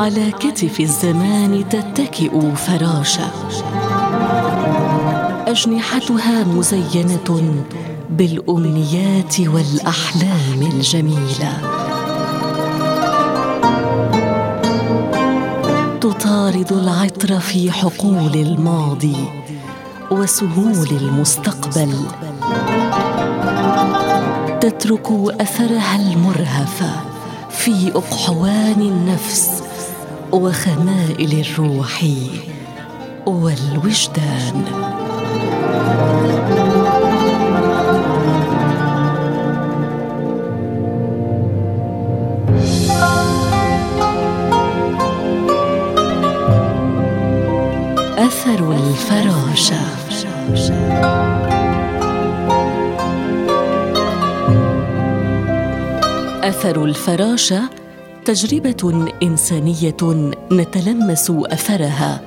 على كتف الزمان تتكئ فراشة. أجنحتها مزينة بالأمنيات والأحلام الجميلة. تطارد العطر في حقول الماضي وسهول المستقبل. تترك أثرها المرهف في أقحوان النفس وخمائل الروح والوجدان. أثر الفراشة أثر الفراشة تجربة إنسانية نتلمس أثرها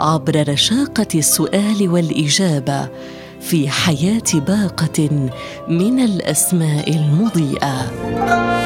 عبر رشاقة السؤال والإجابة في حياة باقة من الأسماء المضيئة.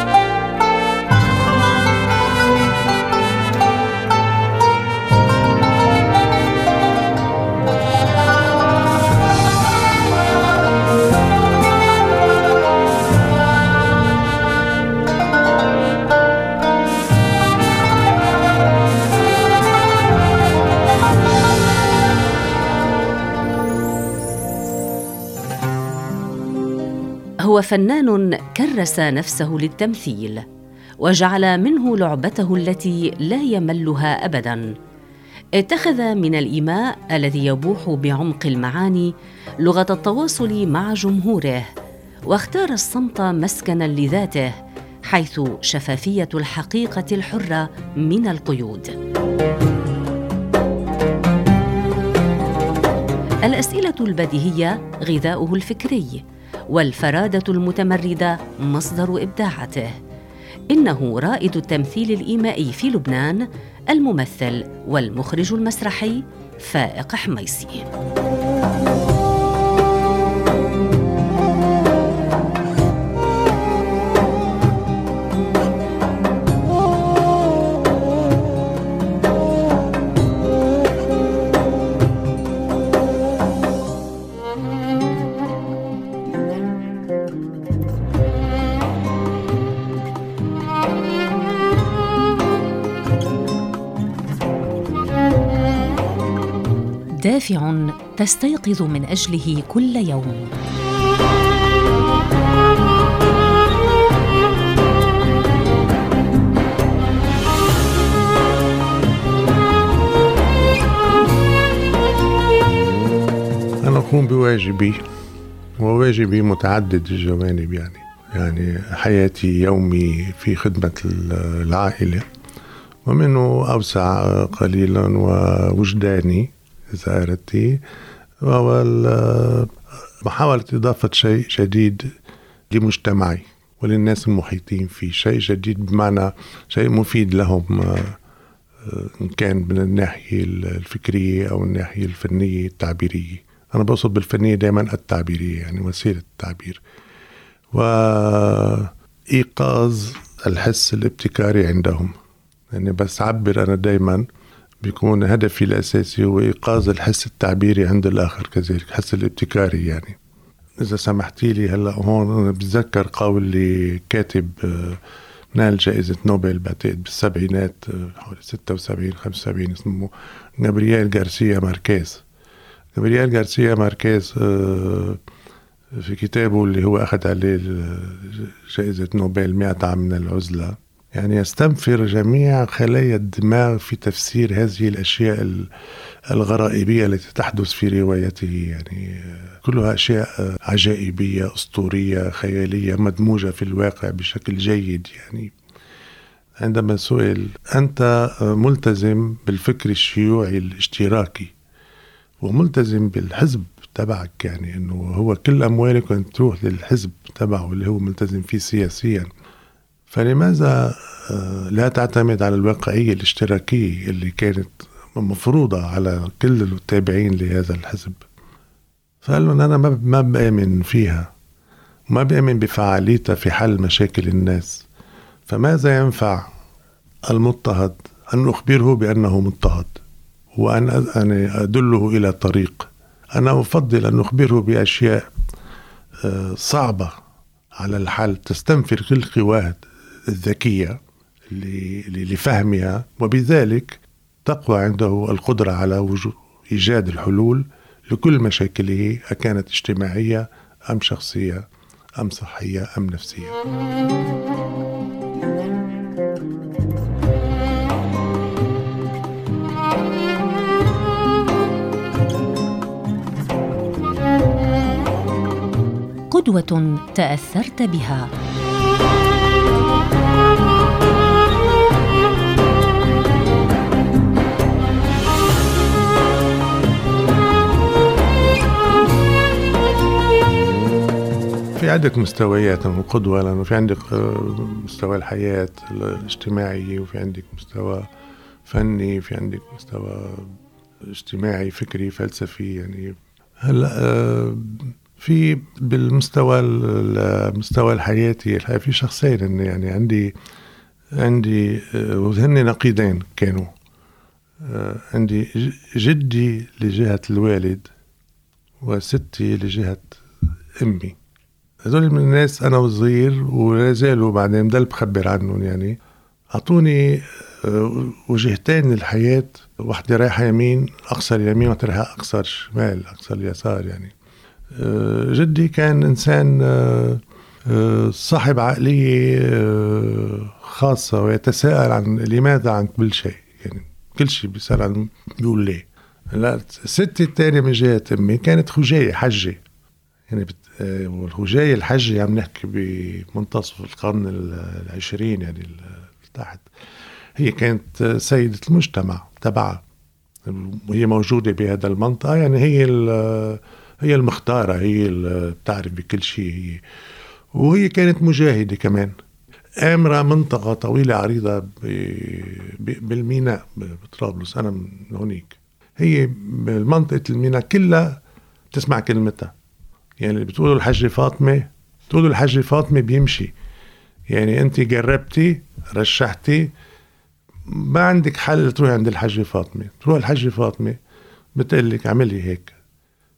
هو فنان كرس نفسه للتمثيل وجعل منه لعبته التي لا يملها ابدا. اتخذ من الإيماء الذي يبوح بعمق المعاني لغة التواصل مع جمهوره واختار الصمت مسكنا لذاته حيث شفافية الحقيقة الحرة من القيود. الأسئلة البديهية غذاؤه الفكري. والفرادة المتمردة مصدر إبداعاته. إنه رائد التمثيل الإيمائي في لبنان الممثل والمخرج المسرحي فائق حميصي دافع تستيقظ من أجله كل يوم. أنا أقوم بواجبي وواجبي متعدد الجوانب يعني. يعني حياتي يومي في خدمة العائلة ومنه أوسع قليلا ووجداني أردت وهو محاولة إضافة شيء جديد لمجتمعي وللناس المحيطين فيه. شيء جديد بمعنى شيء مفيد لهم إن كان من الناحية الفكرية أو الناحية الفنية التعبيرية. أنا بقصد بالفنية دائما التعبيرية يعني وسيلة التعبير. وإيقاظ الحس الابتكاري عندهم. يعني بس عبر أنا دائما بيكون هدفي الأساسي هو إيقاظ الحس التعبيري عند الآخر كذلك الحس الابتكاري يعني. إذا سمحتي لي هلأ هون بتذكر قول لكاتب نال جائزة نوبل بعتقد بالسبعينات حوالي 76 75 اسمه جابرييل غارسيا ماركيز. جابرييل غارسيا ماركيز في كتابه اللي هو أخذ عليه جائزة نوبل 100 عام من العزلة. يعني يستنفر جميع خلايا الدماغ في تفسير هذه الأشياء الغرائبية التي تحدث في روايته. يعني كلها أشياء عجائبية أسطورية خيالية مدموجة في الواقع بشكل جيد. يعني عندما سئل أنت ملتزم بالفكر الشيوعي الاشتراكي وملتزم بالحزب تبعك يعني إنه هو كل أموالك تروح للحزب تبعه اللي هو ملتزم فيه سياسيا. فلماذا لا تعتمد على الواقعية الاشتراكية اللي كانت مفروضة على كل التابعين لهذا الحزب؟ فقال لهم أنا ما بآمن فيها ما بآمن بفعاليتها في حل مشاكل الناس. فماذا ينفع المضطهد؟ أن أخبره بأنه مضطهد وأن أدله إلى طريق. أنا أفضل أن أخبره بأشياء آه، صعبة على الحل تستنفر كل القوى الذكية لفهمها وبذلك تقوى عنده القدرة على إيجاد الحلول لكل مشاكله أكانت اجتماعية أم شخصية أم صحية أم نفسية. قدوة تأثرت بها. في عدة مستويات القدوة لأنه في عندك آه، مستوى الحياة الاجتماعي وفي عندك مستوى فني في عندك مستوى اجتماعي فكري فلسفي يعني. هلأ آه، في بالمستوى المستوى الحياتي في شخصين يعني عندي عندي آه، وهن نقيضين كانوا. عندي جدي لجهة الوالد وستي لجهة أمي. هذول من الناس أنا وصغير ولا زالوا بعدين بضل بخبر عنهم يعني. أعطوني آه، وجهتين للحياة. وحدة رايحة يمين اقصى اليمين وحدة رايحة اقصى الشمال اقصى اليسار يعني. آه، جدي كان إنسان آه، صاحب عقلية خاصة ويتساءل عن لماذا عن كل شيء يعني. كل شيء بيسأل عن بيقول ليه. لا ستي الثانية من جهة أمي كانت خجايه حجة يعني. والهجاية الحجة عم نحكي بمنتصف القرن العشرين يعني تحت هي كانت سيدة المجتمع تبعها. وهي موجودة بهذا المنطقة. يعني هي هي المختارة هي بتعرف بكل شيء هي. وهي كانت مجاهدة كمان. آمرة منطقة طويلة عريضة بالميناء بطرابلس أنا من هونيك. هي منطقة الميناء كلها تسمع كلمتها. يعني اللي بتقولوا الحجة فاطمة تقولوا الحجة فاطمة بيمشي. يعني انت جربتي رشحتي ما عندك حل تروحي عند الحجة فاطمة. تروح الحجة فاطمة بتقول لك اعملي هيك.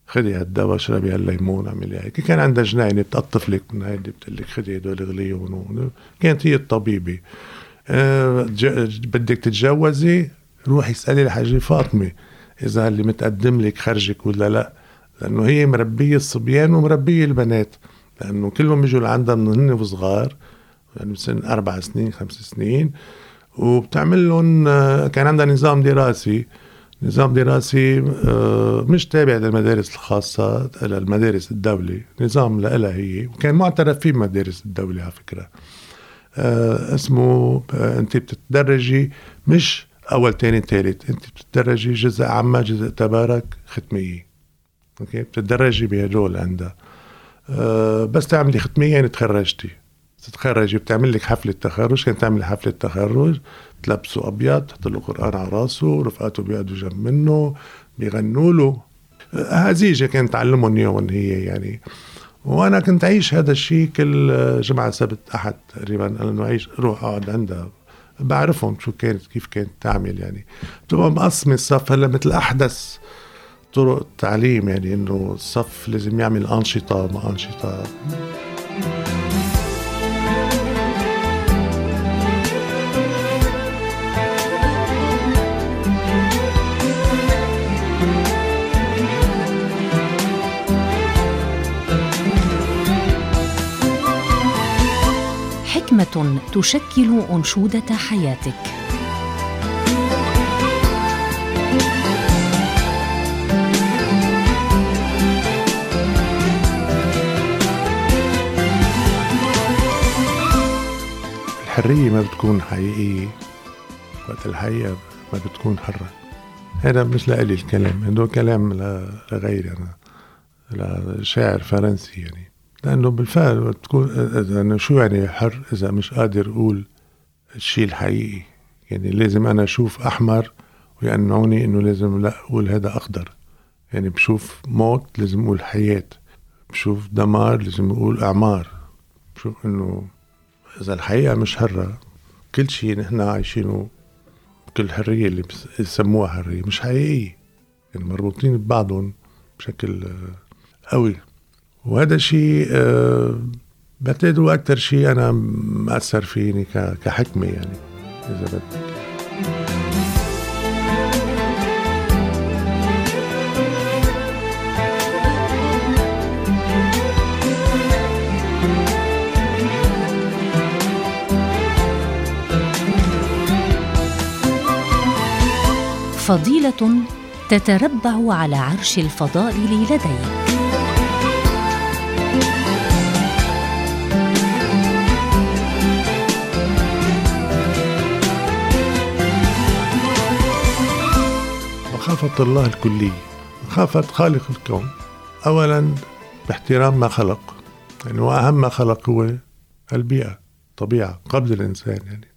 خدي هالدواء اشربي هالليمون اعملي هيك. كان عندها جناينة بتقطف لك من هيدي بتقول لك خدي هدول اغليهم كانت هي الطبيبة. أه بدك تتجوزي روحي اسألي الحجة فاطمة إذا اللي متقدم لك خرجك ولا لأ. لأنه هي مربية الصبيان ومربية البنات. لأنه كلهم بيجوا لعندها من هن وصغار يعني سن أربع سنين خمس سنين. وبتعمل لهم كان عندها نظام دراسي. نظام دراسي آه، مش تابع للمدارس الخاصة للمدارس الدولة نظام لها هي. وكان معترف فيه بمدارس الدولة على فكرة. آه، اسمه آه، انت بتتدرجي مش أول تاني تالت. انت بتتدرجي جزء عامة جزء تبارك ختمية. أوكي؟ بتتدرجي بهدول عندها. أه بس تعملي ختمية يعني تخرجتي. تتخرجي بتعمل لك حفلة تخرج. كانت تعمل حفلة تخرج. تلبسوا أبيض تحط له قرآن على راسه رفقاته بيقعدوا جنب منه بيغنوا له. هزيجة كانت تعلمهم اياهم هي يعني. وأنا كنت أعيش هذا الشيء كل جمعة سبت أحد تقريبا. إنه أعيش روح أقعد عندها. بعرفهم شو كانت كيف كانت تعمل يعني. بتبقى مقسمه الصف هلا مثل أحدث طرق التعليم يعني إنه الصف لازم يعمل أنشطة ما أنشطة. حكمة تشكل أنشودة حياتك. الحرية ما بتكون حقيقية وقت الحقيقة ما بتكون حرة. هذا مش لإلي الكلام هذا كلام لغيري أنا لشاعر فرنسي يعني. لأنه بالفعل بتكون أنا شو يعني حر؟ إذا مش قادر أقول الشيء الحقيقي. يعني لازم أنا أشوف أحمر ويقنعوني إنه لازم لا أقول هذا أخضر يعني بشوف موت لازم أقول حياة بشوف دمار لازم أقول أعمار. بشوف إنه إذا الحقيقة مش هرة كل شيء نحن عايشينه كل حرية اللي يسموها حرية مش حقيقية. يعني مربوطين ببعضهم بشكل آه، قوي. وهذا الشيء آه، بعتقد هو أكثر شيء أنا مأثر فيني كحكمة يعني إذا بدك. فضيلة تتربع على عرش الفضائل لديك مخافة الله الكلية مخافة خالق الكون. أولا باحترام ما خلق. يعني وأهم ما خلق هو البيئة طبيعة قبل الإنسان يعني.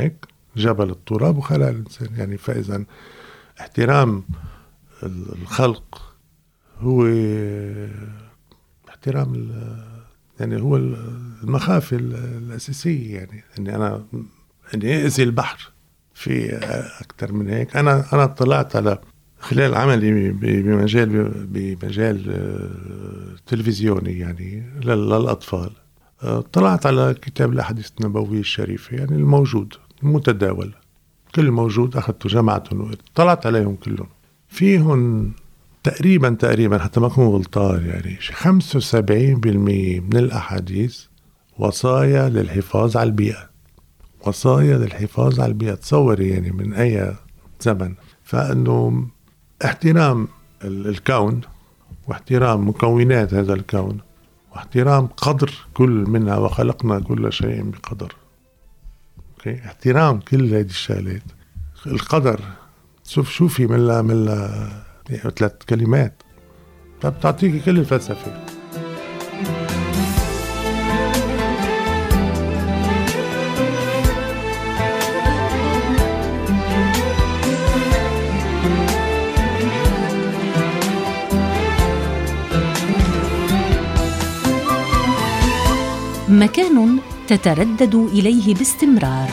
هيك جبل التراب وخلق الإنسان يعني. فإذا احترام الخلق هو احترام يعني هو المخافة الأساسية يعني. إني أنا إني أذي البحر في أكثر من هيك. أنا أنا اطلعت على خلال عملي بمجال بمجال تلفزيوني يعني للأطفال. اطلعت على كتاب الأحاديث النبوية الشريفة يعني الموجود المتداول. كل موجود أخذته جمعتهم طلعت عليهم كلهم. فيهم تقريبا تقريبا حتى ما أكون غلطان يعني 75% من الأحاديث وصايا للحفاظ على البيئة. وصايا للحفاظ على البيئة. تصوري يعني من أي زمن. فأنه احترام الكون واحترام مكونات هذا الكون واحترام قدر كل منها وخلقنا كل شيء بقدر. أوكي. احترام كل هذه الشغلات. القدر. شوف شوفي من من يعني ثلاث كلمات. بتعطيكي كل الفلسفة. مكان تتردد إليه باستمرار.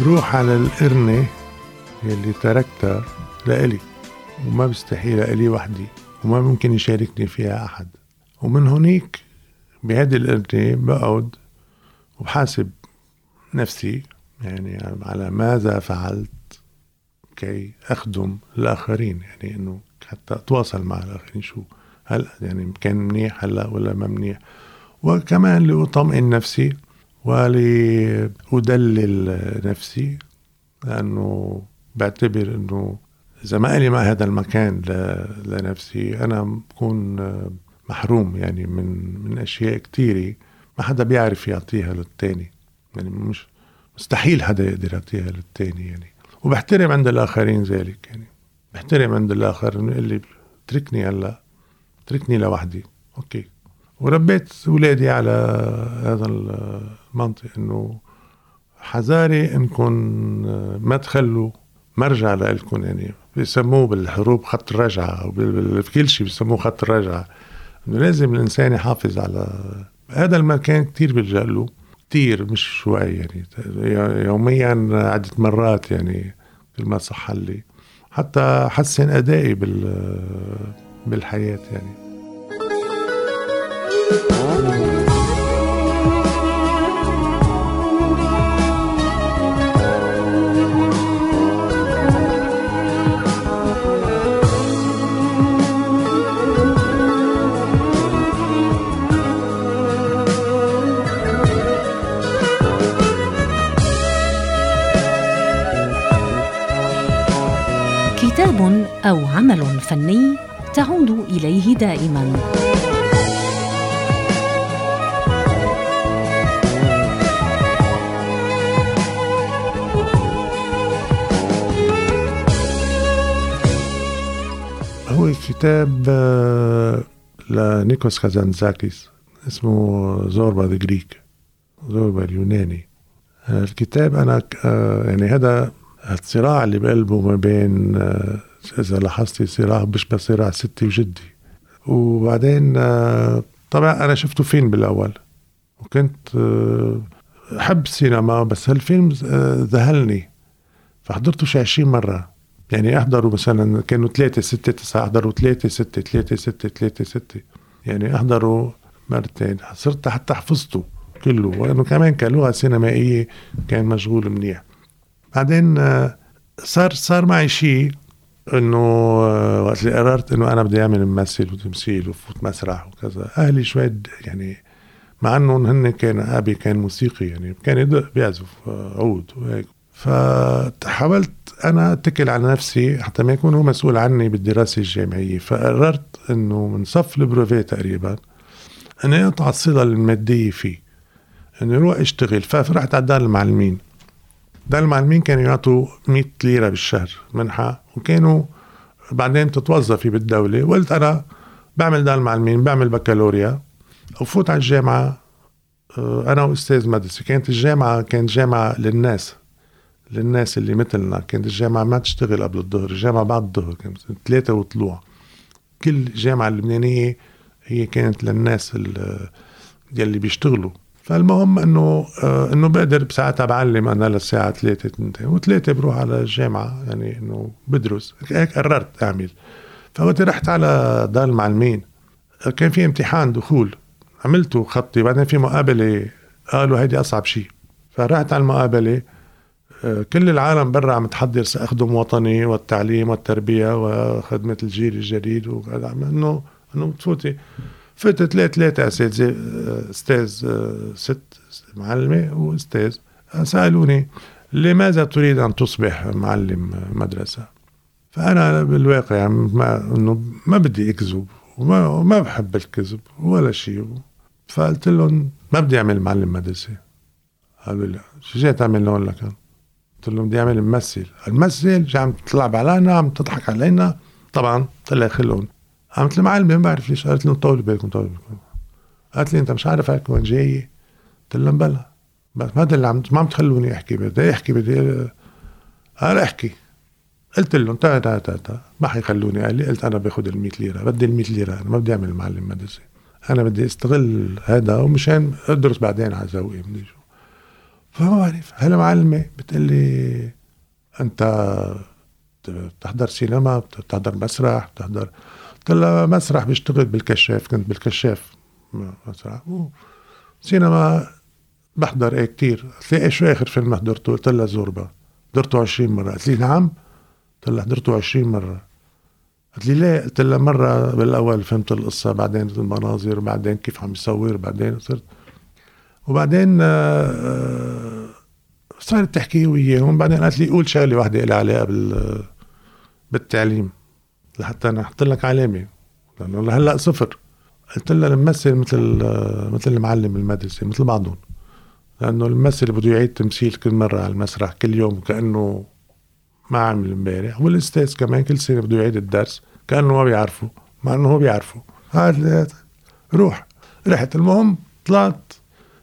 بروح على القرنة يلي تركتها لإلي وما بستحي لإلي وحدي وما ممكن يشاركني فيها أحد. ومن هونيك بهذه القرنة بقعد وبحاسب نفسي يعني على ماذا فعلت كي أخدم الآخرين؟ يعني إنه حتى أتواصل مع الآخرين شو هل يعني كان منيح هلا ولا ما منيح؟ وكمان لأطمئن نفسي ولأدلل نفسي لأنه بعتبر أنه إذا ما لي مع هذا المكان لنفسي أنا بكون محروم يعني من من أشياء كثيرة ما حدا بيعرف يعطيها للتاني. يعني مش مستحيل حدا يقدر يعطيها للتاني يعني. وبحترم عند الآخرين ذلك يعني. بحترم عند الآخر إنه يقول لي اتركني هلا اتركني لوحدي. أوكي. وربيت أولادي على هذا المنطق إنه حذاري إنكم ما تخلوا مرجع لإلكم يعني. بيسموه بالحروب خط الرجعة أو بكل شيء بيسموه خط الرجعة إنه لازم الإنسان يحافظ على هذا المكان كتير بيلجأ له. كتير مش شوي يعني. يوميا عدة مرات يعني كل ما صح لي. حتى حسن أدائي بال بالحياة يعني. أو عمل فني تعود إليه دائما. هو كتاب آه، لنيكوس خازانزاكيس اسمه زوربا ذا جريك زوربا اليوناني. الكتاب أنا آه، يعني هذا الصراع اللي بقلبه ما بين آه، إذا لاحظتي صراع بيشبه صراع ستي وجدي. وبعدين آه، طبعا أنا شفته فين بالأول؟ وكنت آه، أحب السينما بس هالفيلم ذهلني. فحضرته شي 20 مرة. يعني احضروا مثلا كانوا ثلاثة ستة تسعة احضروا ثلاثة ستة ثلاثة ستة ثلاثة ستة. يعني احضروا مرتين. صرت حتى حفظته كله. وأنه كمان كلغة سينمائية كان مشغول منيح. بعدين آه، صار صار معي شيء إنه آه، وقت اللي قررت إنه أنا بدي أعمل ممثل وتمثيل وفوت مسرح وكذا أهلي شوي يعني مع انهم هن كان أبي كان موسيقي يعني كان يدق بيعزف آه، عود وهيك. فحاولت أنا أتكل على نفسي حتى ما يكون هو مسؤول عني بالدراسة الجامعية. فقررت إنه من صف البروفي تقريبا إني اقطع الصله الماديه فيه إني أروح أشتغل. فرحت على دار المعلمين. دار المعلمين كانوا يعطوا 100 ليرة بالشهر منحة وكانوا بعدين تتوظفي بالدولة. وقلت أنا بعمل دار المعلمين بعمل بكالوريا. وفوت على الجامعة آه، أنا وأستاذ مدرسة. كانت الجامعة كانت جامعة للناس للناس اللي مثلنا. كانت الجامعة ما تشتغل قبل الظهر الجامعة بعد الظهر كانت ثلاثة وطلوع. كل جامعة اللبنانية هي كانت للناس يلي بيشتغلوا. فالمهم إنه آه إنه بقدر بساعتها بعلم أنا للساعة ثلاثة تنتين وثلاثة بروح على الجامعة يعني إنه بدرس. هيك قررت أعمل. فوقت رحت على دار المعلمين. كان في امتحان دخول. عملته خطي بعدين في مقابلة قالوا هيدي أصعب شيء فرحت على المقابلة. كل العالم برا عم تحضر سأخدم وطني والتعليم والتربية وخدمة الجيل الجديد إنه إنه تفوتي فت ثلاث ثلاثة أساتذة أستاذ ست معلمة وأستاذ. سألوني لماذا تريد أن تصبح معلم مدرسة؟ فأنا بالواقع يعني ما إنه ما بدي أكذب وما وما بحب الكذب ولا شيء. فقلت لهم ما بدي أعمل معلم مدرسة. قالوا لي شو جاي تعمل هون لكن؟ قلت لهم بدي أعمل ممثل الممثل جاي عم تطلع علينا عم تضحك علينا؟ طبعا طلع خلون قامت المعلمة ما بعرف ليش. قالت لهم طولوا بالكم طولوا بالكم قالت لي انت مش عارف وين جاي قلت لهم بلا. بس هذا اللي عم ما عم تخلوني احكي بدي احكي بدي قال احكي. قلت لهم تا تا تا تا. ما حيخلوني. قال لي قلت أنا باخذ ال 100 ليرة. بدي ال 100 ليرة. أنا ما بدي أعمل معلم مدرسة. أنا بدي أستغل هذا ومشان أدرس بعدين على ذوقي بدي شو. فما بعرف. هلا معلمة بتقول لي أنت بتحضر سينما بتحضر مسرح بتحضر لها مسرح بشتغل بالكشاف كنت بالكشاف. مسرح سينما بحضر إيه كتير. قلت لي إيه شو آخر فيلم حضرته؟ قلت لها زوربا. حضرته 20 مرة. قلت لي نعم. قلت لها حضرته 20 مرة. قلت لي ليه؟ قلت لها مرة بالأول فهمت القصة بعدين المناظر بعدين كيف عم يصور بعدين صرت. وبعدين آه، آه، صارت تحكي وياهم بعدين قالت لي قول شغلة واحدة لها علاقة بال بالتعليم. لحتى أنا أحط لك علامة. لأنه لهلا صفر. قلت لها الممثل مثل مثل المعلم المدرسة مثل بعضهم. لأنه الممثل بده يعيد تمثيل كل مرة على المسرح كل يوم كأنه ما عمل امبارح. والأستاذ كمان كل سنة بده يعيد الدرس كأنه ما بيعرفه مع إنه هو بيعرفه. هذا روح. رحت. المهم طلعت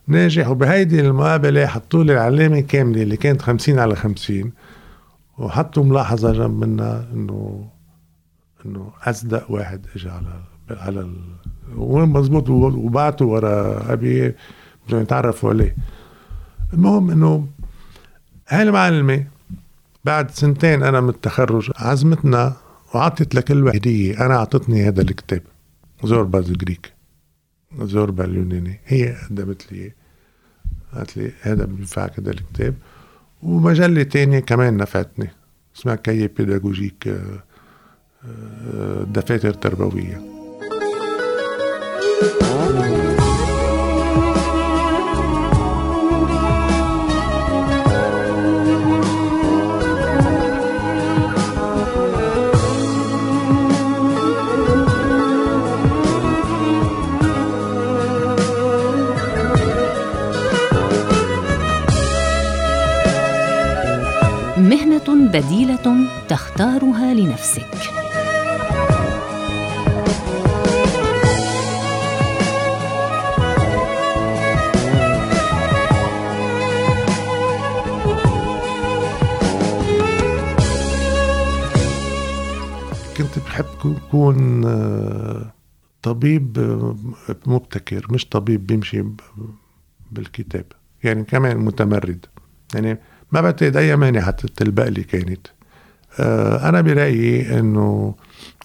ناجح. وبهيدي المقابلة حطوا لي العلامة كاملة اللي كانت خمسين على خمسين وحطوا ملاحظة جنب منها إنه إنه أصدق واحد اجى على على ال... وين مزبوط وبعتوا ورا أبي بدهم يتعرفوا عليه. المهم إنه هاي المعلمة بعد سنتين أنا من التخرج عزمتنا وعطت لكل واحد هدية. أنا أعطتني هذا الكتاب Zorba the Greek. زوربا اليوناني. هي قدمت لي قالت لي هذا بينفعك هذا الكتاب. ومجلة تانية كمان نفعتني اسمها Cahiers Pédagogiques دفاتر تربوية. بديلة تختارها لنفسك. تكون طبيب مبتكر مش طبيب بيمشي بالكتاب. يعني كمان متمرد. يعني ما بعتقد أي مانع تلبق لي كانت. آه، أنا برأيي إنه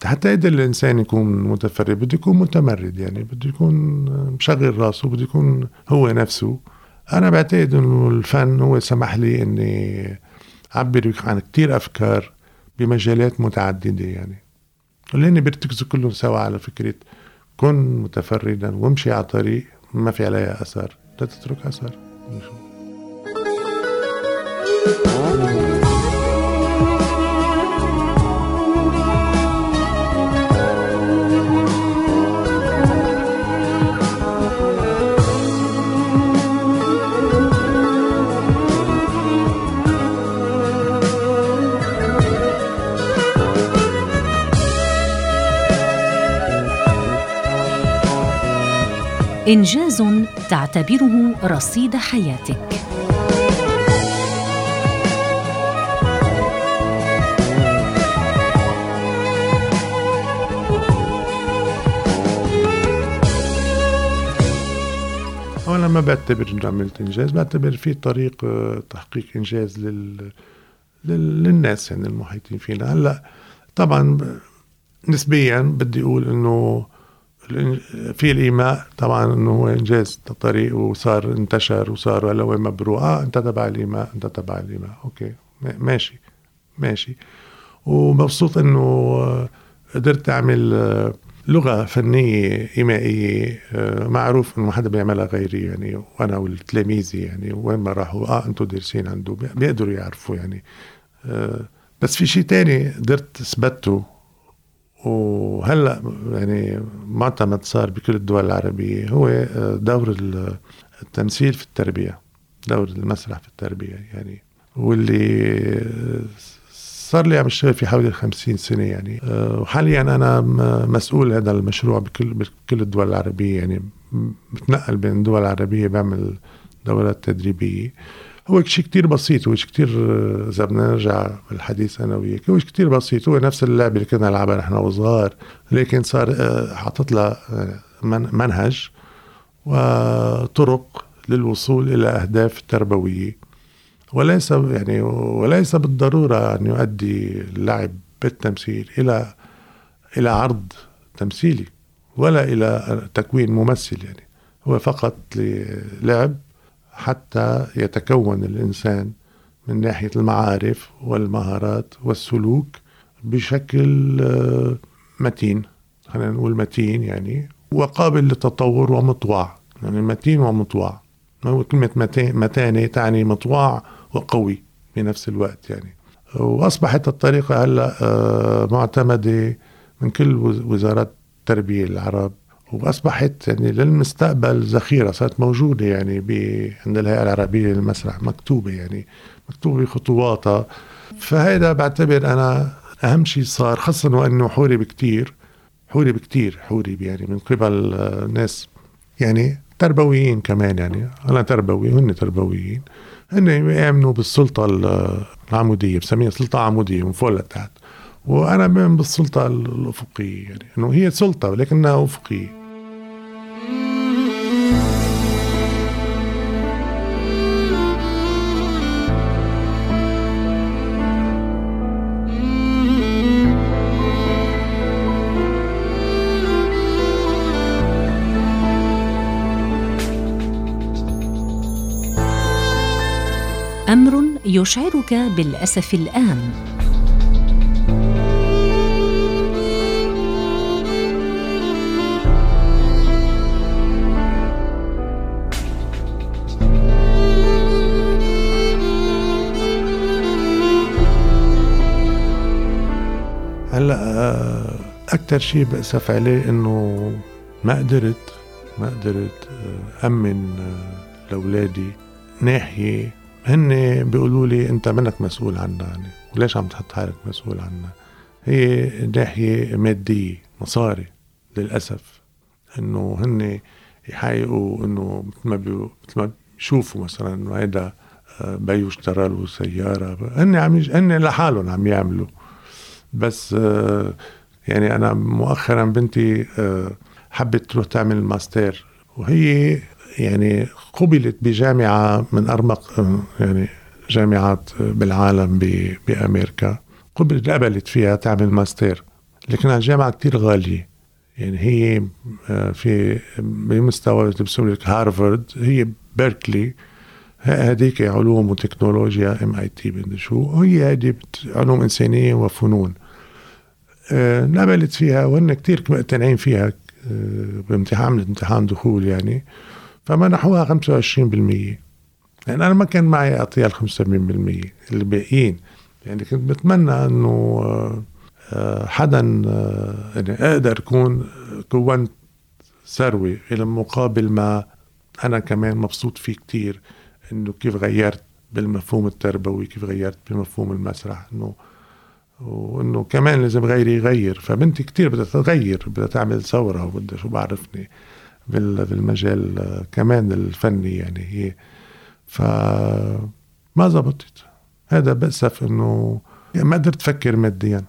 حتى يقدر الإنسان يكون متفرد بده يكون متمرد. يعني بده يكون مشغل راسه بده يكون هو نفسه. أنا بعتقد إنه الفن هو سمح لي إني أعبر عن كتير أفكار بمجالات متعددة يعني. اللي بيرتكزوا كلهم سوا على فكرة. كن متفردا وامشي على طريق ما في عليها اثر لا تترك اثر إنجاز تعتبره رصيد حياتك. أنا ما بعتبر إنه عملت إنجاز بعتبر في طريق آه، تحقيق إنجاز لل... لل... للناس يعني المحيطين فينا. هلأ طبعا نسبيا بدي أقول إنه في الإيماء طبعا إنه هو إنجاز الطريق وصار انتشر وصار هلأ وين مبروء آه أنت تبع الإيماء أنت تبع الإيماء. أوكي. ماشي. ماشي. ومبسوط إنه آه، قدرت أعمل آه، لغة فنية إيمائية آه، معروف إنه ما حدا بيعملها غيري يعني وأنا والتلاميذي يعني وين ما راحوا. آه أنتم دارسين عنده بيقدروا يعرفوا يعني. بس في شيء تاني قدرت أثبته. وهلا يعني معتمد صار بكل الدول العربية. هو آه، دور التمثيل في التربية دور المسرح في التربية يعني. واللي آه، صار لي عم اشتغل في حوالي 50 سنة يعني. آه، وحاليا أنا مسؤول هذا المشروع بكل بكل الدول العربية يعني. بتنقل بين الدول العربية بعمل دورات تدريبية. هو شيء كتير بسيط هو شيء كتير إذا بدنا نرجع بالحديث أنا وياك هو شيء كتير بسيط هو نفس اللعبة اللي كنا نلعبها نحن وصغار لكن صار آه، حاطط لها آه، منهج وطرق للوصول إلى أهداف تربوية وليس يعني وليس بالضرورة أن يؤدي اللعب بالتمثيل إلى إلى عرض تمثيلي ولا إلى تكوين ممثل يعني هو فقط لعب حتى يتكون الإنسان من ناحية المعارف والمهارات والسلوك بشكل آه، متين. خلينا نقول متين يعني وقابل للتطور ومطوع. يعني متين ومطوع. كلمة متانة تعني مطوع وقوي بنفس الوقت يعني. وأصبحت الطريقة هلأ آه، معتمدة من كل وزارات التربية العرب وأصبحت يعني للمستقبل ذخيرة صارت موجودة يعني عند الهيئة العربية للمسرح مكتوبة يعني مكتوبة بخطواتها. فهذا بعتبر أنا أهم شيء صار خاصة وإنه حورب كتير حورب كتير حورب يعني من قبل ناس يعني تربويين كمان يعني. أنا تربوي وهن تربويين. هن يامنوا بالسلطة العمودية بسميها سلطة عمودية من فوق لتحت. وأنا بؤمن بالسلطة الأفقية يعني إنه هي سلطة ولكنها أفقية. أمر يشعرك بالأسف الآن. هلأ أكثر شيء بأسف عليه إنه ما قدرت ما قدرت آه، أمن آه، لأولادي ناحية هن بيقولوا لي انت منك مسؤول عنا يعني وليش عم تحط حالك مسؤول عنا هي ناحية مادية مصاري للأسف إنه هن يحققوا إنه مثل ما مثل ما بيشوفوا مثلا إنه هيدا آه، بيو اشترى له سيارة هن عم يج... هن لحالهم عم يعملوا. بس آه، يعني أنا مؤخرا بنتي آه، حبت تروح تعمل ماستر وهي يعني قبلت بجامعة من أعرق آه، يعني جامعات بالعالم بأمريكا. قبلت قبلت فيها تعمل ماستر لكن الجامعة كتير غالية. يعني هي آه، في بمستوى بسمي لك هارفارد هي بيركلي. هذيك علوم وتكنولوجيا MIT شو هي هذه علوم إنسانية وفنون. آه، نقبلت فيها وهن كتير مقتنعين فيها آه، بامتحان امتحان دخول يعني. فمنحوها 25% يعني أنا ما كان معي اعطيها ال 75% الباقيين. يعني كنت بتمنى إنه آه، حدا يعني أقدر أكون كونت ثروه إلى مقابل ما أنا كمان مبسوط فيه كتير إنه كيف غيرت بالمفهوم التربوي كيف غيرت بمفهوم المسرح إنه وإنه كمان لازم غيري يغير. فبنتي كتير بدها تغير بدها تعمل ثورة وبدها شو بعرفني. بالمجال كمان الفني يعني هي. ف ما زبطت. هذا بأسف إنه ما قدرت أفكر ماديا.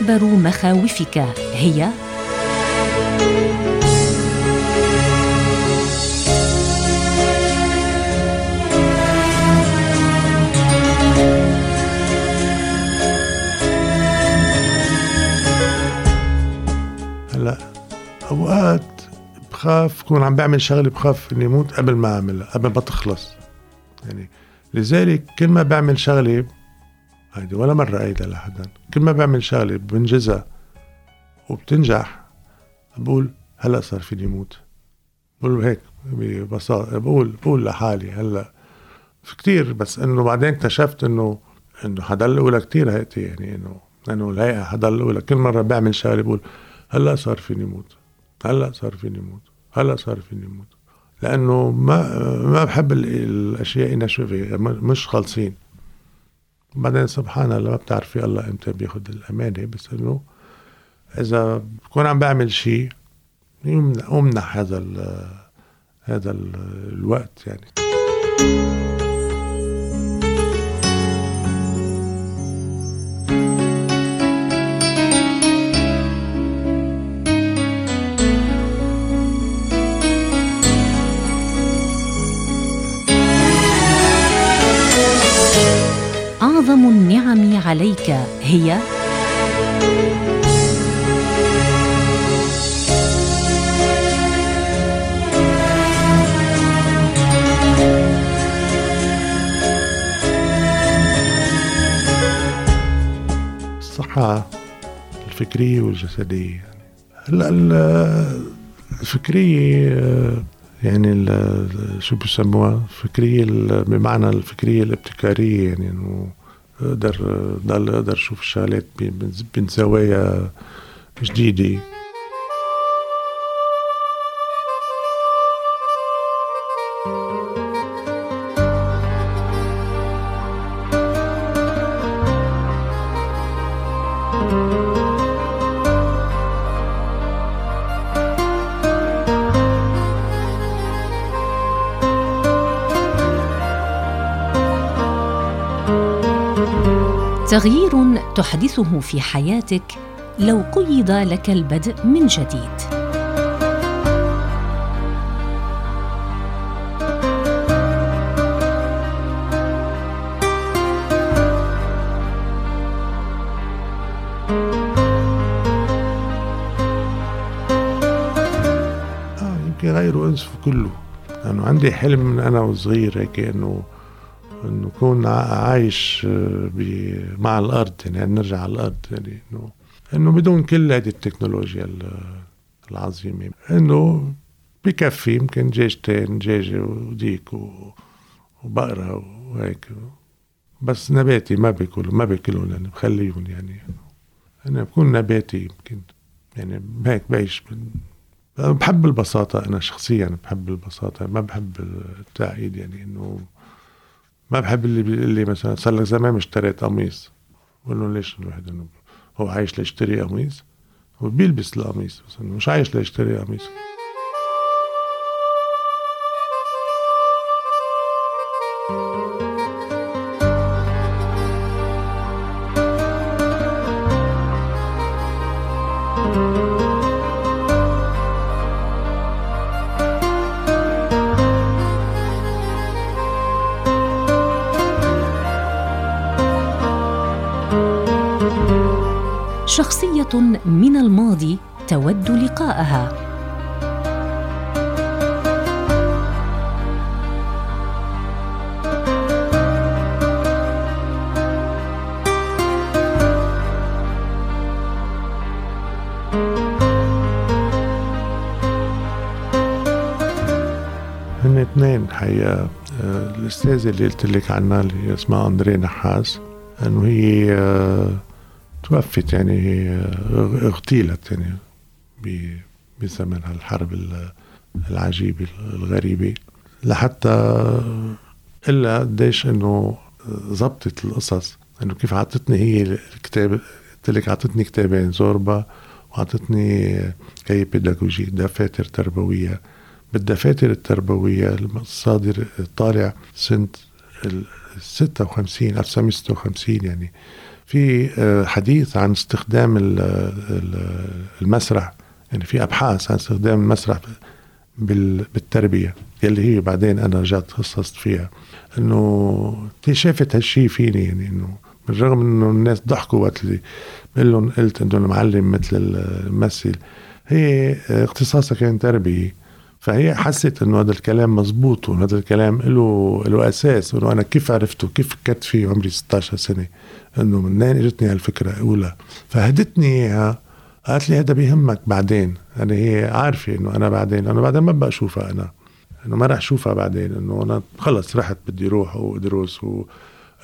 أكبر مخاوفك هي؟ هلا أوقات بخاف كون عم بعمل شغلة بخاف إني موت قبل ما أعملها قبل ما تخلص. يعني لذلك كل ما بعمل شغلة هيدي ولا مرة قايلها لحدا. كل ما بعمل شغلة بنجزها وبتنجح بقول هلا صار فيني موت. بقول هيك ببساطة بقول بقول لحالي هلا. في كتير بس إنه بعدين اكتشفت إنه إنه حضل الاولى كتير هيئتي يعني إنه إنه الهيئة حضل الاولى كل مرة بعمل شغلة بقول هلا صار فيني موت هلا صار فيني موت هلا صار فيني موت. لأنه ما ما بحب الأشياء إنها مش خالصين. بعدين سبحان الله ما بتعرفي الله إمتى بياخد الأمانة بس إنه إذا بكون عم بعمل شيء امنح هذا هذا ال الوقت يعني. اعظم النعم عليك هي الصحة الفكرية والجسدية. هلا الفكرية يعني شو بسموها؟ الفكرية بمعنى الفكرية الابتكارية يعني إنه أقدر ضل أقدر أشوف الشغلات من زوايا جديدة. تغيير تحدثه في حياتك لو قيض لك البدء من جديد. آه غيره انسف كله. لأنه عندي حلم من أنا وصغير هيك إنه إنه اكون عايش آه، مع الأرض يعني نرجع على الأرض يعني انه إنه بدون كل هذه التكنولوجيا العظيمة. إنه بكفي يمكن دجاجتين دجاجه وديك وبقرة وهيك. بس نباتي ما باكل ما باكلهم يعني بخليهم يعني. أنا بكون نباتي يمكن. يعني هيك بعيش بحب البساطة أنا شخصيا بحب البساطة ما بحب التعقيد يعني إنه ما بحب اللي بيقول لي مثلا صار لك زمان اشتريت قميص. بقول لهم ليش الواحد إنه هو عايش ليشتري قميص؟ هو بيلبس القميص بس مش عايش ليشتري قميص. شخصية من الماضي تود لقاءها. هن اثنين حقيقة آه، الأستاذة اللي قلت لك عنها اللي اسمها أندري نحاس إنه هي آه، توفت يعني هي آه، اغتيلت يعني بزمن هالحرب ال- العجيبة الغريبة لحتى إلا قديش إنه زبطت القصص. إنه كيف عطتني هي الكتاب قلت لك عطتني كتابين زوربا وعطتني كي بيداغوجي دفاتر تربوية بالدفاتر التربوية الصادر طالع سنة ال 56 1956 يعني. في آه، حديث عن استخدام ال- ال- المسرح يعني في أبحاث عن استخدام المسرح بال- بالتربية يلي هي بعدين أنا رجعت خصصت فيها. إنه شافت هالشيء فيني؟ يعني إنه بالرغم إنه الناس ضحكوا وقت اللي بقول لهم قلت إنه المعلم مثل الممثل هي اختصاصها كان تربية. فهي حست إنه هذا الكلام مزبوط وانه هذا الكلام له له أساس انه أنا كيف عرفته؟ كيف فكرت فيه عمري 16 سنة؟ إنه منين إجتني هالفكرة اولى فهدتني إياها قالت لي هذا بيهمك بعدين. يعني هي عارفة إنه أنا بعدين أنا بعدين ما بقى أشوفها أنا. إنه ما راح أشوفها بعدين إنه أنا خلص رحت بدي أروح وأدرس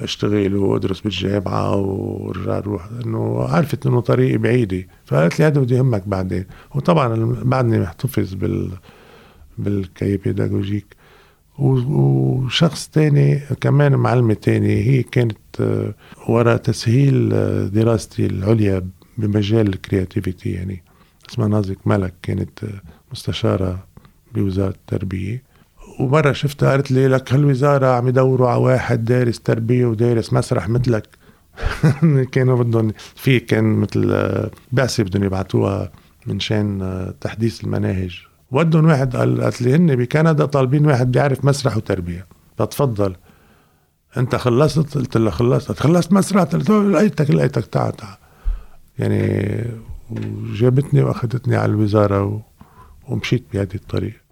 وأشتغل وأدرس بالجامعة وارجع أروح إنه عرفت إنه طريقي بعيدة. فقالت لي هذا بده يهمك بعدين. وطبعا بعدني محتفظ بال بال Cahiers Pédagogiques وشخص تاني كمان معلمة تاني هي كانت وراء تسهيل آه، دراستي العليا بمجال ال creativity يعني اسمها نازك ملك كانت آه، مستشارة بوزارة التربية. ومرة شفتها قالت لي لك هالوزارة عم يدوروا على واحد دارس تربية ودارس مسرح مثلك. كانوا بدهم في كان مثل آه، بعثة بدهم يبعتوها من شان آه، تحديث المناهج. ودهم واحد قال قالت لي هن بكندا طالبين واحد بيعرف مسرح وتربية. فتفضل. أنت خلصت قلت لها خلصت. خلصت مسرح. قلت له لقيتك لقيتك تعال تعال يعني وجابتني وأخذتني على الوزارة و... ومشيت بهذه الطريق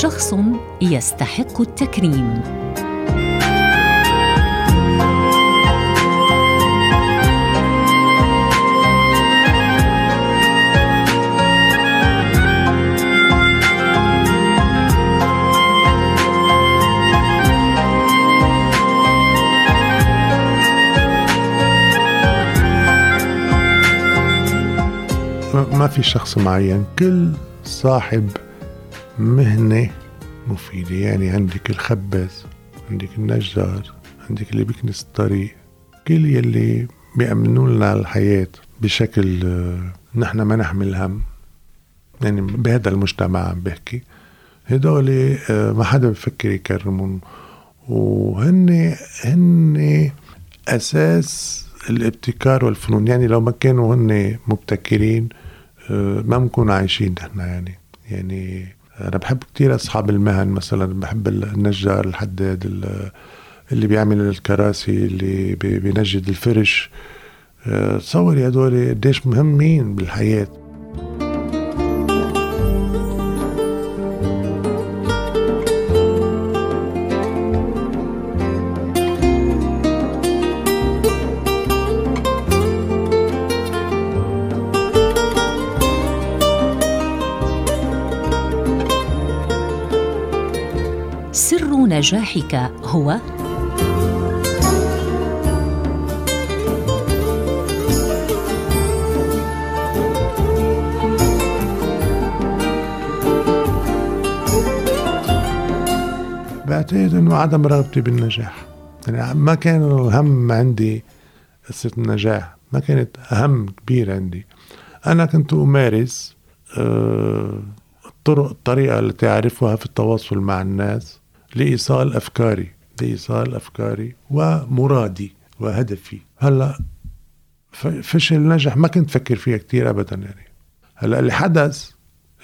شخص يستحق التكريم. ما في شخص معين كل صاحب مهنة مفيدة يعني عندك الخباز عندك النجار عندك اللي بيكنس الطريق كل يلي بيأمنوا لنا الحياة بشكل آه، نحن ما نحمل هم. يعني بهذا المجتمع عم بحكي. هدول آه، ما حدا بفكر يكرمهم وهن هن أساس الابتكار والفنون. يعني لو ما كانوا هن مبتكرين آه، ما بنكون عايشين نحن يعني. يعني أنا بحب كتير أصحاب المهن مثلا بحب النجار الحداد ال- اللي بيعمل الكراسي اللي بي- بينجد الفرش. آه، تصوري هدول قديش مهمين بالحياة. نجاحك هو؟ بعتقد إنه عدم رغبتي بالنجاح. يعني ما كان الهم عندي قصة النجاح ما كانت أهم كبير عندي. أنا كنت أمارس آه، الطرق الطريقة التي أعرفها في التواصل مع الناس. لإيصال أفكاري لإيصال أفكاري ومرادي وهدفي. هلأ فشل نجح ما كنت فكر فيها كتير أبدا يعني. هلأ اللي حدث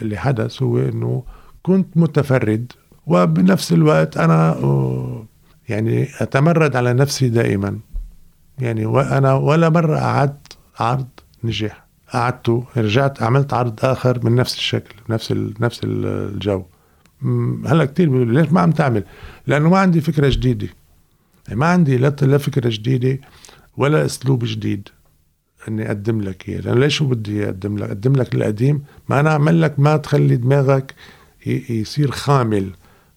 اللي حدث هو إنه كنت متفرد وبنفس الوقت أنا يعني أتمرد على نفسي دائما. يعني وأنا ولا مرة قعدت عرض نجح قعدته رجعت عملت عرض آخر من نفس الشكل نفس نفس الجو. هلا كثير بيقولوا ليش ما عم تعمل؟ لأنه ما عندي فكرة جديدة. يعني ما عندي لا فكرة جديدة ولا أسلوب جديد إني أقدم لك إياه. لأنه ليش شو بدي أقدم لك؟ أقدم لك القديم. ما أنا أعمل لك ما تخلي دماغك يصير خامل.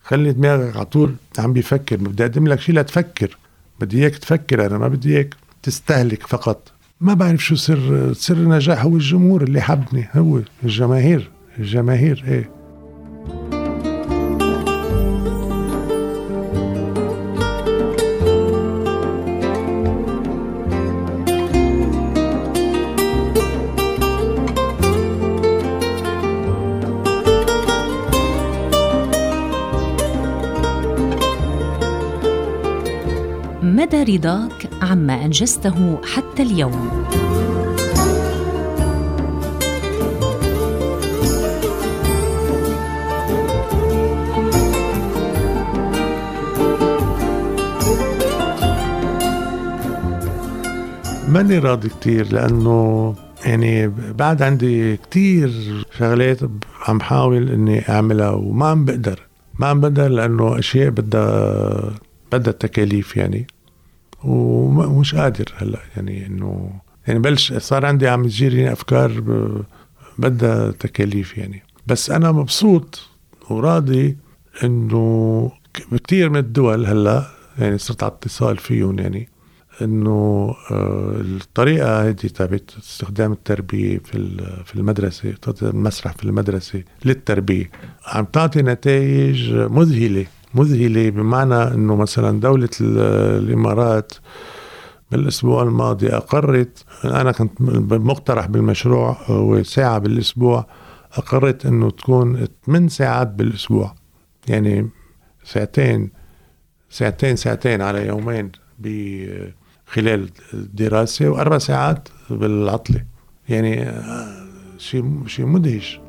خلي دماغك على طول عم بيفكر. بدي أقدم لك شيء لتفكر. بدي إياك تفكر أنا ما بدي إياك تستهلك فقط. ما بعرف شو سر سر النجاح هو الجمهور اللي حبني هو الجماهير الجماهير إيه. رضاك عما أنجزته حتى اليوم. ماني راضي كتير لأنه يعني بعد عندي كتير شغلات عم حاول إني أعملها وما عم بقدر. ما عم بقدر لأنه أشياء بدها بدها تكاليف يعني. ومش قادر هلا. يعني انه يعني بلش صار عندي عم تجيني أفكار بدها تكاليف يعني. بس أنا مبسوط وراضي إنه كثير من الدول هلا يعني صرت على اتصال فيهم يعني إنه آه، الطريقة هذه تبعت استخدام التربية في في المدرسة المسرح في المدرسة للتربية. عم تعطي نتائج مذهلة. مذهلة بمعنى إنه مثلا دولة الإمارات بالأسبوع الماضي أقرت أنا كنت مقترح بالمشروع هو ساعه بالأسبوع أقرت إنه تكون 8 ساعات بالأسبوع يعني ساعتين ساعتين ساعتين على يومين خلال الدراسة وأربع ساعات بالعطلة يعني شيء شيء مدهش.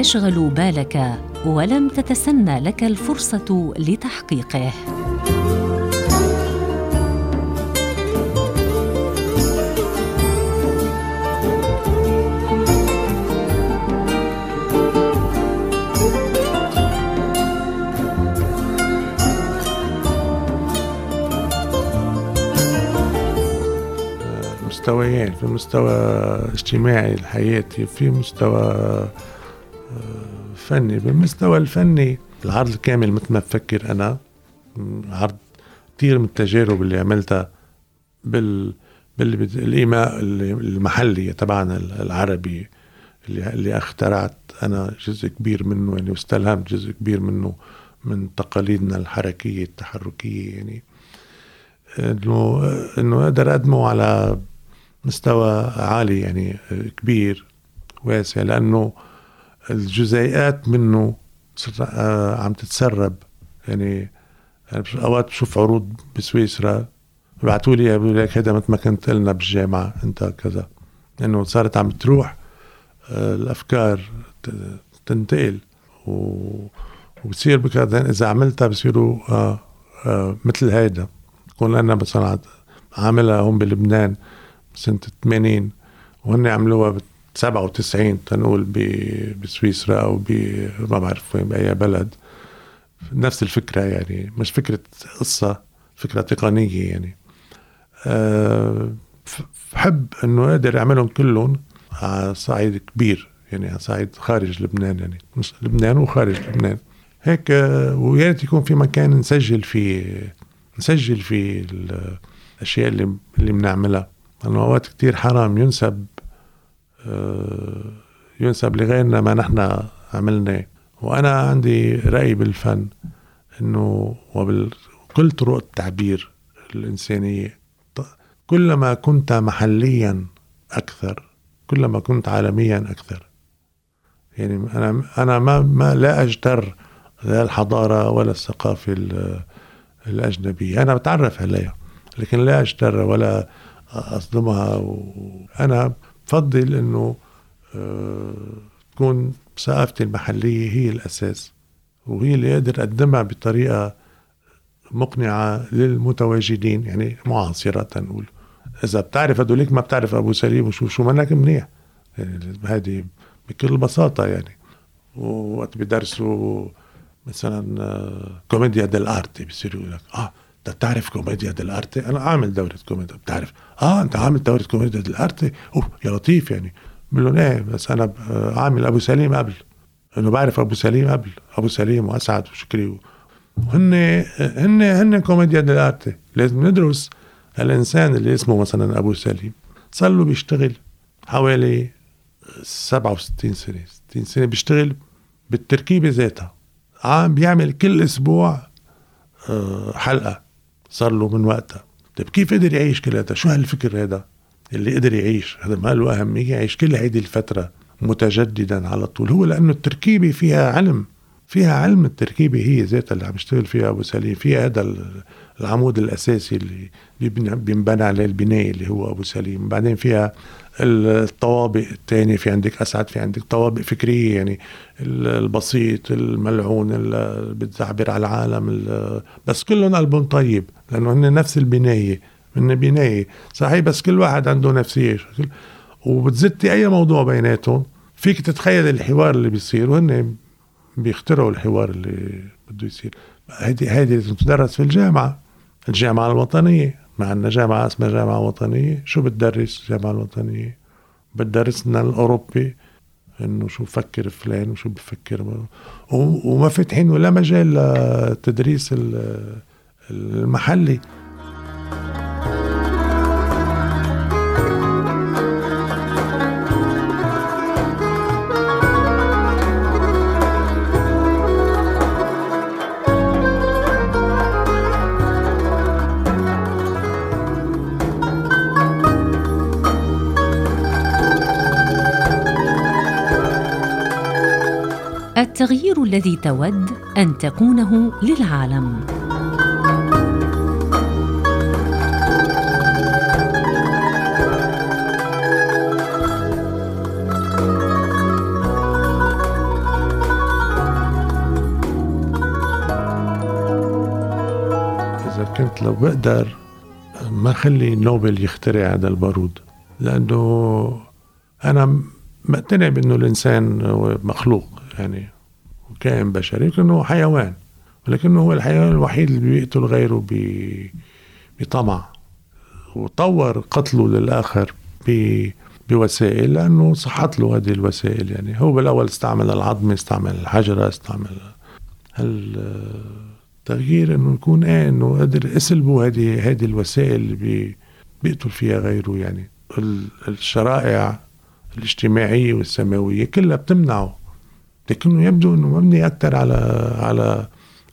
يشغل بالك ولم تتسنى لك الفرصة لتحقيقه. مستويين في مستوى اجتماعي الحياتي في مستوى فني بالمستوى الفني العرض الكامل مثل ما بفكر أنا عرض كثير من التجارب اللي عملتها بال بالإيماء المحلي تبعنا العربي اللي اللي اخترعت أنا جزء كبير منه يعني واستلهمت جزء كبير منه من تقاليدنا الحركية التحركية يعني. إنه إنه أقدر أقدمه على مستوى عالي يعني كبير واسع لأنه الجزيئات منه آه، عم تتسرب. يعني أوقات بشوف عروض بسويسرا ببعثوا لي بيقولوا لك هذا مثل ما كنت لنا بالجامعة أنت كذا. انه يعني صارت عم تروح آه، الأفكار تنتقل. و وبصير بكذا إذا عملتها بصيروا آه آه مثل هيدا. كون أنا مثلا عاملها هون بلبنان سنة 80 وهن عملوها 97 تنقول بسويسرا أو ب ما بعرف وين بأي بلد. نفس الفكرة يعني مش فكرة قصة فكرة تقنية يعني. أه بحب إنه قادر اعملهم كلهم على صعيد كبير يعني على صعيد خارج لبنان يعني. لبنان وخارج لبنان. هيك ويا ريت يكون في مكان نسجل فيه نسجل فيه الأشياء اللي اللي بنعملها. لأنه أوقات كثير حرام ينسب آه، ينسب لغيرنا ما نحن عملناه وأنا عندي رأي بالفن إنه وبكل طرق التعبير الإنسانية كلما كنت محليا أكثر كلما كنت عالميا أكثر. يعني أنا أنا ما ما لا أجتر لا الحضارة ولا الثقافة الأجنبية. أنا بتعرف عليها لكن لا أجتر ولا أصدمها. وأنا بفضل إنه آه، تكون ثقافتي المحلية هي الأساس وهي اللي أقدر أقدمها بطريقة مقنعة للمتواجدين يعني معاصرة تنقول إذا بتعرف هدوليك ما بتعرف أبو سليم وشو شو منك منيح. يعني هذه بكل بساطة يعني. ووقت بدرسوا مثلا آه، commedia dell'arte بصيروا يقول لك آه بتعرف commedia dell'arte؟ أنا عامل دورة كوميديا بتعرف. آه أنت عامل دوره commedia dell'arte أوه يا لطيف يعني. بقول لهم إيه بس أنا عامل أبو سليم قبل. انه بعرف أبو سليم قبل. أبو سليم وأسعد وشكري وهن هن هن كوميديا ديل ارتي لازم ندرس الإنسان اللي اسمه مثلا أبو سليم. صار له بيشتغل حوالي 67 سنة. 60 سنة بيشتغل بالتركيبة ذاتها. عم بيعمل كل أسبوع آه، حلقة. صار له من وقتها. طيب كيف قدر يعيش كل هذا؟ شو هالفكر هذا اللي قدر يعيش؟ هذا ما له أهمية يعيش كل هيدي الفترة متجددا على طول. هو لأنه التركيبة فيها علم فيها علم التركيبة هي ذاتها اللي عم يشتغل فيها أبو سليم فيها هذا العمود الأساسي اللي بينبنى عليه البناية اللي هو أبو سليم. بعدين فيها الطوابق الثانية في عندك أسعد في عندك طوابق فكرية يعني البسيط الملعون اللي بتزعبر على العالم بس كلهم قلبهم طيب لأنه هن نفس البناية من بناية. صحيح بس كل واحد عنده نفسية وبتزتي أي موضوع بيناتهم فيك تتخيل الحوار اللي بيصير وهن بيخترعوا الحوار اللي بده يصير. هيدي هيدي لازم تدرس في الجامعة الجامعة الوطنية. ما عندنا جامعة اسمها جامعة وطنية. شو بتدرس الجامعة الوطنية؟ بتدرسنا الأوروبي. إنه شو بفكر فلان وشو بفكر وما فاتحين ولا مجال للتدريس المحلي. التغيير الذي تود أن تكونه للعالم. إذا كنت لو بقدر ما خلي نوبل يخترع هذا البارود؟ لأنه أنا مقتنع بأنه الإنسان مخلوق يعني. كائن بشري لكنه حيوان ولكنه هو الحيوان الوحيد اللي بيقتل غيره بطمع وطور قتله للآخر بوسائل لأنه صحت له هذه الوسائل. يعني هو بالأول استعمل العظم استعمل الحجرة استعمل التغيير إنه يكون إيه إنه قدر يسلبوا هذه هذه الوسائل اللي بيقتل فيها غيره. يعني الشرائع الاجتماعية والسماوية كلها بتمنعه. لكنه يبدو إنه مبني أكثر على على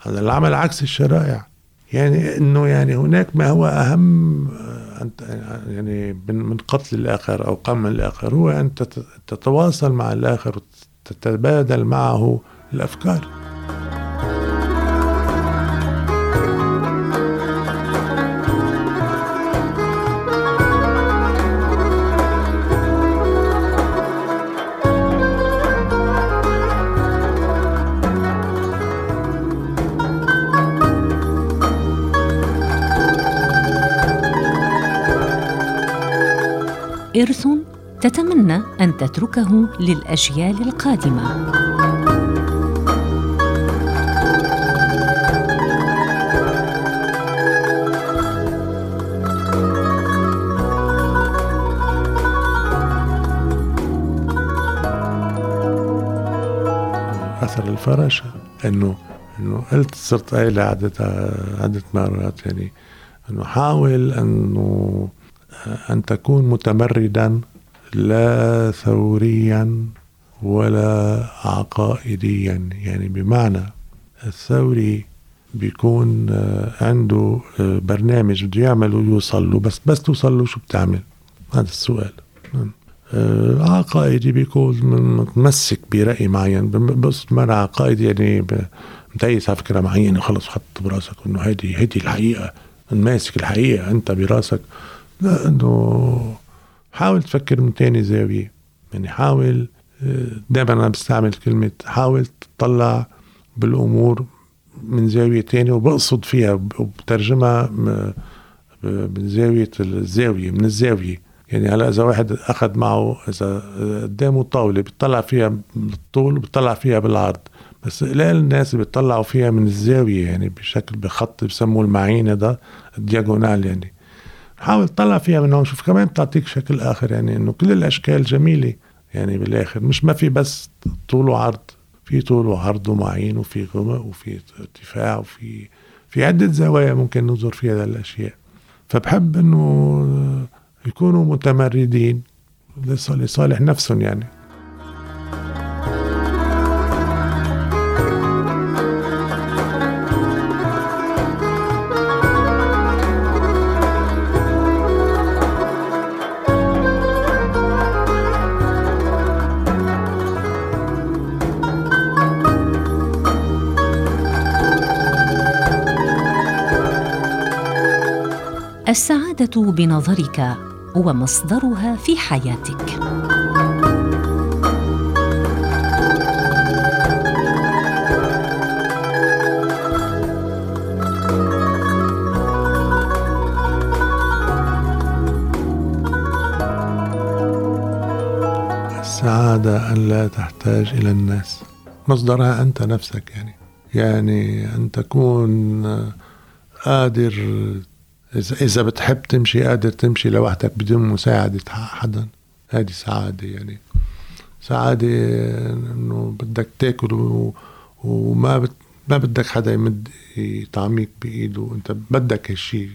على العمل عكس الشرائع. يعني إنه يعني هناك ما هو أهم يعني من قتل الآخر أو قمع الآخر هو أن تتواصل مع الآخر وتتبادل معه الأفكار. إرث تتمنى أن تتركه للأجيال القادمة. أثر الفراشة انه أنه قلت صرت قايلة عدة عدة مرات يعني أنه حاول أنه أن تكون متمردا لا ثوريا ولا عقائديا. يعني بمعنى الثوري بيكون عنده برنامج بده يعمله يوصل له. بس بس توصل له شو بتعمل؟ هذا السؤال. آه، عقائدي بيكون متمسك برأي معين. بس مرة عقائدي يعني متيس على فكرة معينة. خلص حط براسك إنه هيدي هيدي الحقيقة. ماسك الحقيقة أنت براسك. لا إنه حاول تفكر من تاني زاوية. يعني حاول آه، دائما أنا بستعمل كلمة حاول تطلع بالأمور من زاوية تانية وبقصد فيها وبترجمها من زاوية الزاوية من الزاوية. يعني هلأ إذا واحد أخذ معه إذا قدامه طاولة بيطلع فيها بالطول وبيطلع فيها بالعرض. بس قليل الناس اللي بيطلعوا فيها من الزاوية يعني بشكل بخط بسموه المعينة ده الدياجونال يعني. حاول تطلع فيها من هون. شوف كمان بتعطيك شكل آخر يعني إنه كل الأشكال جميلة يعني بالآخر. مش ما في بس طول وعرض في طول وعرض ومعين وفي غمق وفي ارتفاع وفي في عدة زوايا ممكن ننظر فيها للأشياء فبحب إنه يكونوا متمردين لصالح نفسهم يعني. السعادة بنظرك ومصدرها في حياتك. السعادة أن لا تحتاج إلى الناس. مصدرها أنت نفسك يعني. يعني أن تكون قادر إذا بتحب تمشي قادر تمشي لوحدك بدون مساعدة حدا. هذه سعادة يعني. سعادة إنه بدك تاكل و... وما بت... ما بدك حدا يمد يطعميك بإيده. أنت بدك هالشي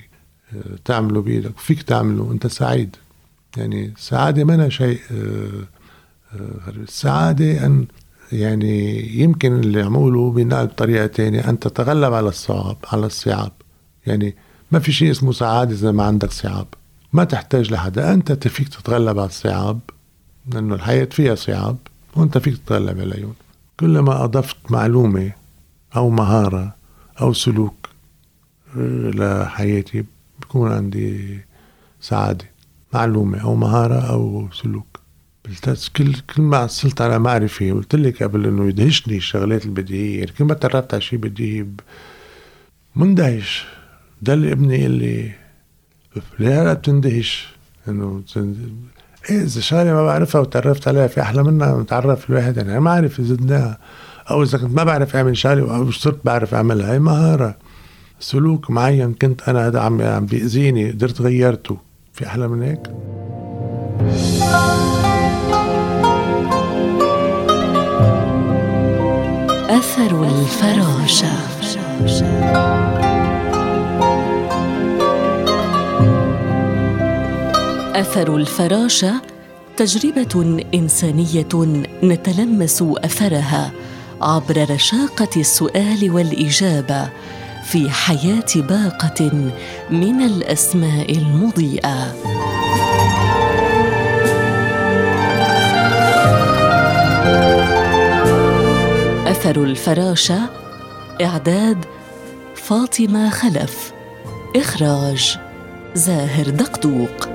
آه، تعمله بإيدك. فيك تعمله. أنت سعيد. يعني السعادة ما شيء آه، آه، السعادة أن يعني يمكن اللي عموله بينقل بطريقة تانية. أن تتغلب على الصعاب على الصعاب. يعني ما في شيء اسمه سعادة إذا ما عندك صعاب. ما تحتاج لحدا. أنت فيك تتغلب على الصعاب لأنه الحياة فيها صعاب وأنت فيك تتغلب عليهم. كلما أضفت معلومة أو مهارة أو سلوك لحياتي بكون عندي سعادة. معلومة أو مهارة أو سلوك. كل كل ما حصلت على معرفة قلت لك قبل إنه يدهشني الشغلات البديهية. يعني كل ما تربت على شيء بديهي مندهش. ده اللي ابني اللي ليه بتندهش. إنه إيه إذا شغله ما بعرفها وتعرفت عليها في أحلى منها متعرف الواحد. يعني ما أعرف زدناها أو إذا كنت ما بعرف أعمل شغله أو صرت بعرف أعملها هي مهارة. سلوك معين كنت أنا هذا عم عم بيأذيني قدرت غيرته. في أحلى من هيك؟ أثر الفراشة. أثر الفراشه تجربة إنسانية نتلمس أثرها عبر رشاقة السؤال والإجابة في حياة باقة من الأسماء المضيئة. أثر الفراشه إعداد فاطمة خلف إخراج زاهر دقدوق.